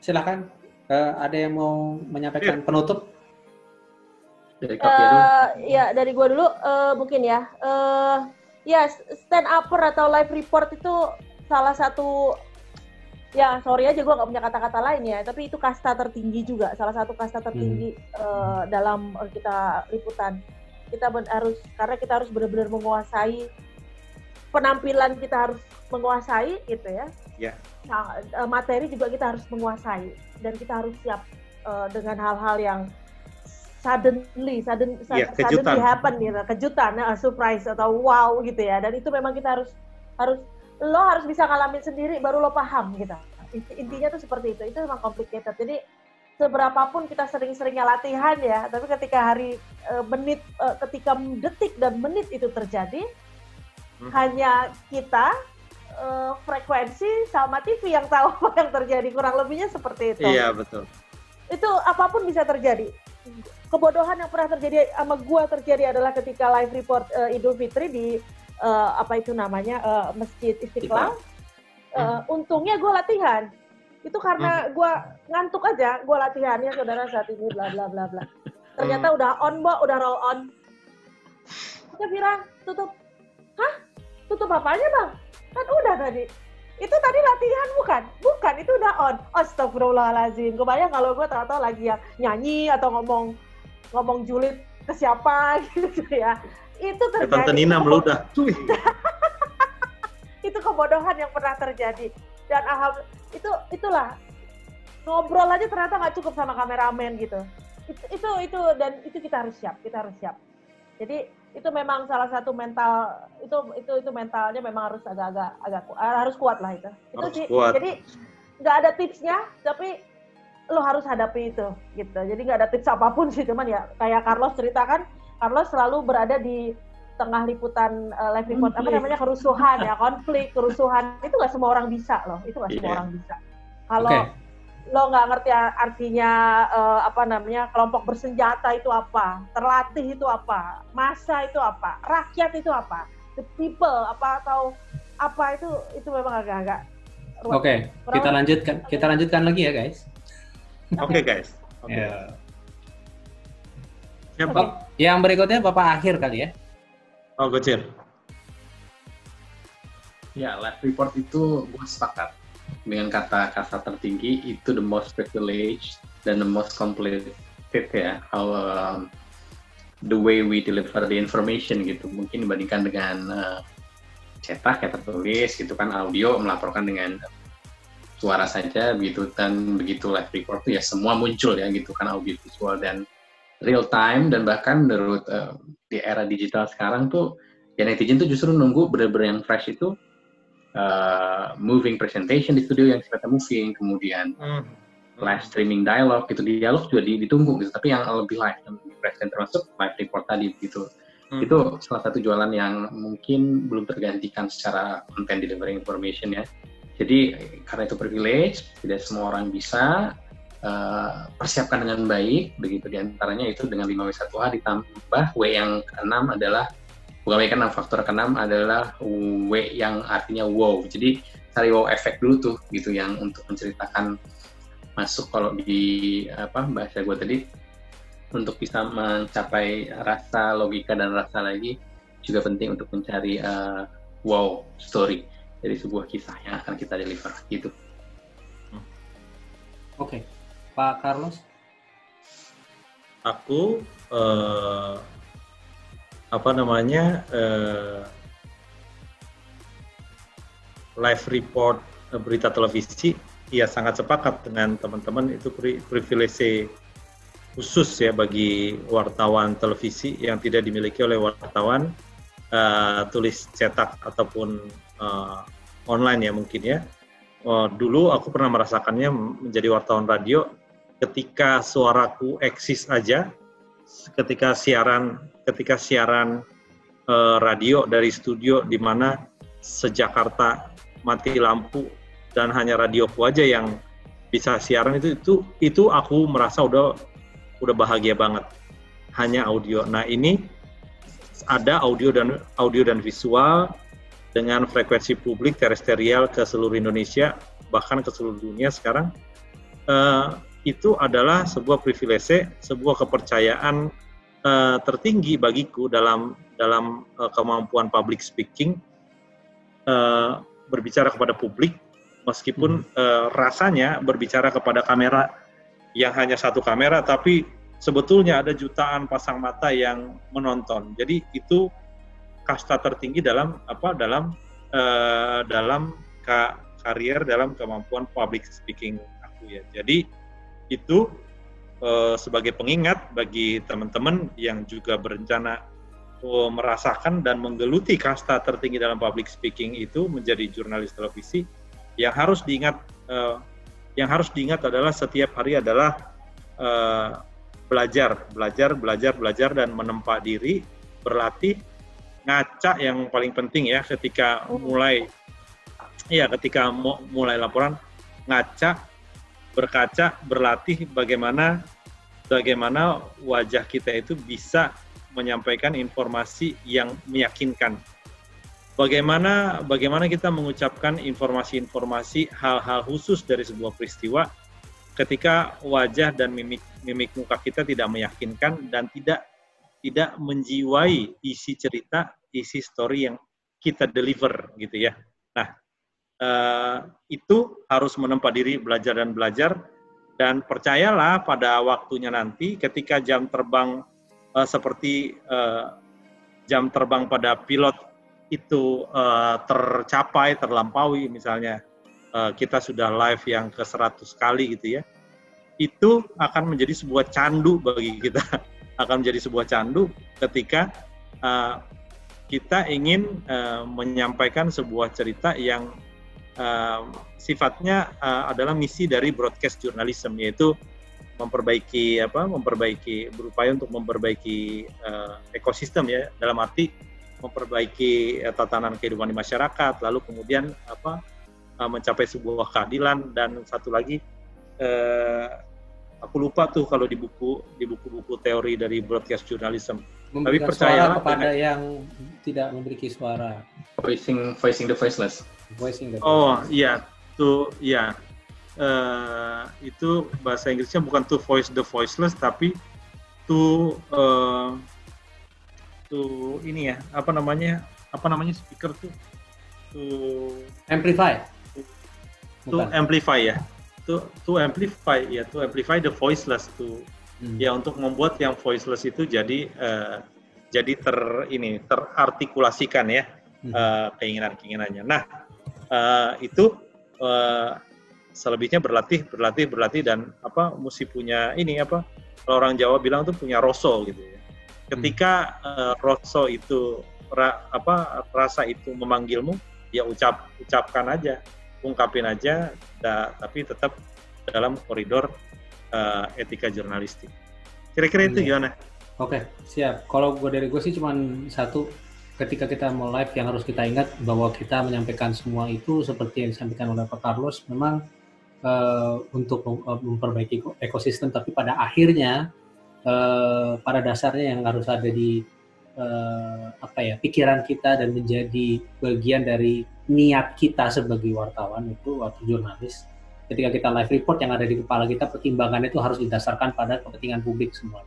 silakan. Uh, ada yang mau menyampaikan yeah. penutup? Dari uh, ya dari gua dulu uh, mungkin ya. Uh, ya stand upper atau live report itu salah satu ya sorry aja gue nggak punya kata-kata lain ya tapi itu kasta tertinggi juga salah satu kasta tertinggi hmm. uh, dalam kita liputan kita harus karena kita harus benar-benar menguasai penampilan kita harus menguasai gitu ya yeah. nah, eh, materi juga kita harus menguasai dan kita harus siap uh, dengan hal-hal yang suddenly sudden, yeah, suddenly happen gitu. Kejutan uh, surprise atau wow gitu ya. Dan itu memang kita harus harus lo harus bisa ngalamin sendiri baru lo paham gitu. Intinya tuh seperti itu. Itu memang complicated. Jadi seberapapun kita sering-seringnya latihan ya tapi ketika hari uh, menit uh, ketika detik dan menit itu terjadi hmm. hanya kita uh, frekuensi sama TV yang tahu apa yang terjadi kurang lebihnya seperti itu iya betul itu apa pun bisa terjadi kebodohan yang pernah terjadi sama gua terjadi adalah ketika live report uh, Idul Fitri di uh, apa itu namanya uh, Masjid Istiqlal. Uh, untungnya gue latihan. Itu karena hmm. gue ngantuk aja, gue latihan ya saudara saat ini bla bla bla bla. Ternyata hmm. udah on, Mbak, udah roll on. Kita bilang tutup. Hah? Tutup apanya, Bang? Kan udah tadi. Itu tadi latihan bukan? Bukan, itu udah on. Astagfirullahaladzim. Kebayang kalau gue ternyata lagi yang nyanyi atau ngomong ngomong julid ke siapa gitu ya itu terjadi. Tante Nina meludah. itu kebodohan yang pernah terjadi. Dan alhamdulillah itu itulah ngobrol aja ternyata nggak cukup sama kameramen gitu. Itu, itu itu dan itu kita harus siap, kita harus siap. Jadi itu memang salah satu mental itu itu itu mentalnya memang harus agak-agak agak harus kuat lah itu. Itu harus sih. Kuat. Jadi nggak ada tipsnya, tapi lo harus hadapi itu gitu. Jadi nggak ada tips apa pun sih, cuman ya kayak Carlos ceritakan Carlos selalu berada di tengah liputan uh, live report apa namanya kerusuhan ya konflik kerusuhan itu nggak semua orang bisa loh itu nggak yeah. semua iya. orang bisa kalau okay. Lo nggak ngerti artinya uh, apa namanya kelompok bersenjata itu apa terlatih itu apa masa itu apa rakyat itu apa the people apa atau apa itu itu memang agak-agak oke okay. kita lanjutkan kita lanjutkan lagi ya guys oke okay, guys okay. yeah. Siapa? Okay. Yang berikutnya Bapak Akhir kali ya. Oh, Gocir. Ya, live report itu gue sepakat dengan kata-kata tertinggi itu the most privileged dan the most complete ya. How um, the way we deliver the information gitu mungkin dibandingkan dengan uh, cetak ya tertulis gitu kan audio melaporkan dengan suara saja begitu dan begitu live tuh ya semua muncul ya gitu kan audio visual dan real time dan bahkan menurut uh, di era digital sekarang tuh ya netizen tuh justru nunggu benar-benar yang fresh itu uh, moving presentation di studio yang sifatnya moving kemudian mm. live streaming dialog gitu dialog juga ditunggu gitu tapi yang lebih live dan termasuk live report tadi gitu mm. itu salah satu jualan yang mungkin belum tergantikan secara content delivery information ya jadi karena itu privilege tidak semua orang bisa uh, persiapkan dengan baik begitu di antaranya itu dengan 5W1H ditambah W yang keenam adalah bukan W keenam faktor keenam adalah W yang artinya wow jadi cari wow efek dulu tuh gitu yang untuk menceritakan masuk kalau di apa bahasa gue tadi untuk bisa mencapai rasa logika dan rasa lagi juga penting untuk mencari uh, wow story dari sebuah kisah yang akan kita deliver gitu. Oke. Okay. Pak Carlos? Aku uh, apa namanya uh, live report berita televisi ya sangat sepakat dengan teman-teman itu privilege khusus ya bagi wartawan televisi yang tidak dimiliki oleh wartawan uh, tulis cetak ataupun uh, online ya mungkin ya. Uh, dulu aku pernah merasakannya menjadi wartawan radio ketika suaraku eksis aja, ketika siaran ketika siaran uh, radio dari studio di mana sejakarta mati lampu dan hanya radioku aja yang bisa siaran itu itu itu aku merasa udah udah bahagia banget hanya audio. Nah ini ada audio dan audio dan visual dengan frekuensi publik terestrial ke seluruh Indonesia bahkan ke seluruh dunia sekarang eh, itu adalah sebuah privilege, sebuah kepercayaan eh, tertinggi bagiku dalam dalam eh, kemampuan public speaking eh, berbicara kepada publik, meskipun eh, rasanya berbicara kepada kamera yang hanya satu kamera, tapi sebetulnya ada jutaan pasang mata yang menonton. Jadi itu kasta tertinggi dalam apa dalam eh, dalam ka, karier dalam kemampuan public speaking aku ya. Jadi itu eh, sebagai pengingat bagi teman-teman yang juga berencana eh, merasakan dan menggeluti kasta tertinggi dalam public speaking itu menjadi jurnalis televisi yang harus diingat eh, yang harus diingat adalah setiap hari adalah eh, belajar, belajar, belajar, belajar dan menempa diri, berlatih, ngaca yang paling penting ya ketika mulai ya ketika mu- mulai laporan ngaca, berkaca, berlatih bagaimana bagaimana wajah kita itu bisa menyampaikan informasi yang meyakinkan. Bagaimana bagaimana kita mengucapkan informasi-informasi hal-hal khusus dari sebuah peristiwa ketika wajah dan mimik mimik muka kita tidak meyakinkan dan tidak tidak menjiwai isi cerita, isi story yang kita deliver gitu ya. Nah, eh, itu harus menempa diri belajar dan belajar. Dan percayalah pada waktunya nanti ketika jam terbang eh, seperti eh, jam terbang pada pilot itu eh, tercapai, terlampaui misalnya eh, kita sudah live yang ke 100 kali gitu ya itu akan menjadi sebuah candu bagi kita. Akan menjadi sebuah candu ketika uh, kita ingin uh, menyampaikan sebuah cerita yang uh, sifatnya uh, adalah misi dari broadcast journalism yaitu memperbaiki apa memperbaiki berupaya untuk memperbaiki uh, ekosistem ya dalam arti memperbaiki uh, tatanan kehidupan di masyarakat lalu kemudian apa uh, mencapai sebuah keadilan dan satu lagi uh, aku lupa tuh kalau di buku di buku-buku teori dari broadcast journalism. Memberikan percayalah suara kepada dengan- yang tidak memiliki suara. Voicing voicing the voiceless. Voicing the Oh iya, tuh ya Eh, itu bahasa Inggrisnya bukan to voice the voiceless tapi to eh, to ini ya apa namanya apa namanya speaker tuh to amplify. to Bukan. amplify ya to to amplify ya to amplify the voiceless to Hmm. ya untuk membuat yang voiceless itu jadi eh, jadi ter ini terartikulasikan ya Hmm. eh, keinginan-keinginannya. Nah eh, itu eh, selebihnya berlatih, berlatih, berlatih dan apa mesti punya ini apa kalau orang Jawa bilang tuh punya roso gitu ya. Ketika eh, roso itu ra- apa rasa itu memanggilmu ya ucap ucapkan aja, ungkapin aja, da- tapi tetap dalam koridor eh, etika jurnalistik. Kira-kira itu Iya. gimana? Oke, siap. Kalau gue dari gue sih cuman satu, ketika kita mau live yang harus kita ingat bahwa kita menyampaikan semua itu seperti yang disampaikan oleh Pak Carlos, memang eh, untuk eh, memperbaiki ko- ekosistem, tapi pada akhirnya, eh, pada dasarnya yang harus ada di eh, apa ya pikiran kita dan menjadi bagian dari niat kita sebagai wartawan itu atau jurnalis. Ketika kita live report yang ada di kepala kita, pertimbangannya itu harus didasarkan pada kepentingan publik semua.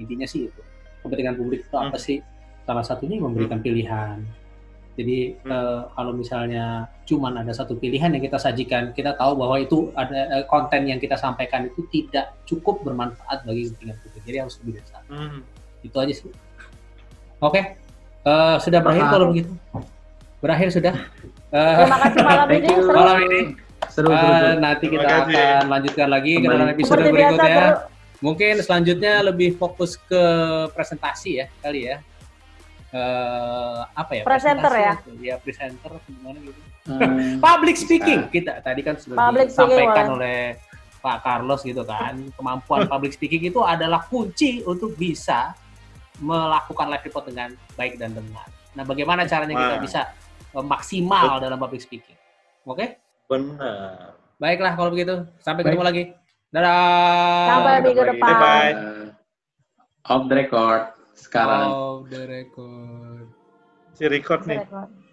Intinya sih itu. Kepentingan publik itu apa sih salah satunya memberikan pilihan jadi Hmm. eh, kalau misalnya cuman ada satu pilihan yang kita sajikan kita tahu bahwa itu ada eh, konten yang kita sampaikan itu tidak cukup bermanfaat bagi kepentingan publik jadi harus lebih dari satu Hmm. itu aja sih oke Eh, sudah berakhir Paham. kalau begitu berakhir sudah Eh, Terima kasih malam ini. Seru. malam ini Seru, eh, seru, seru. nanti Terima kita kasih. akan lanjutkan lagi ke dalam episode Seperti berikutnya. Mungkin selanjutnya lebih fokus ke presentasi ya kali ya. Eh, apa ya? Presenter itu. Ya presenter gimana gitu. Hmm, Public speaking kita tadi kan sudah Public disampaikan oleh Pak Carlos gitu kan. Kemampuan public speaking itu adalah kunci untuk bisa melakukan live report dengan baik dan benar. Nah, bagaimana caranya kita bisa eh, maksimal dalam public speaking? Oke? Benar. Baiklah kalau begitu. Sampai Baik. ketemu lagi. Dadah. Sampai minggu depan. Bye-bye. Uh, off the record sekarang. Oh, the record. Si record nih. Record.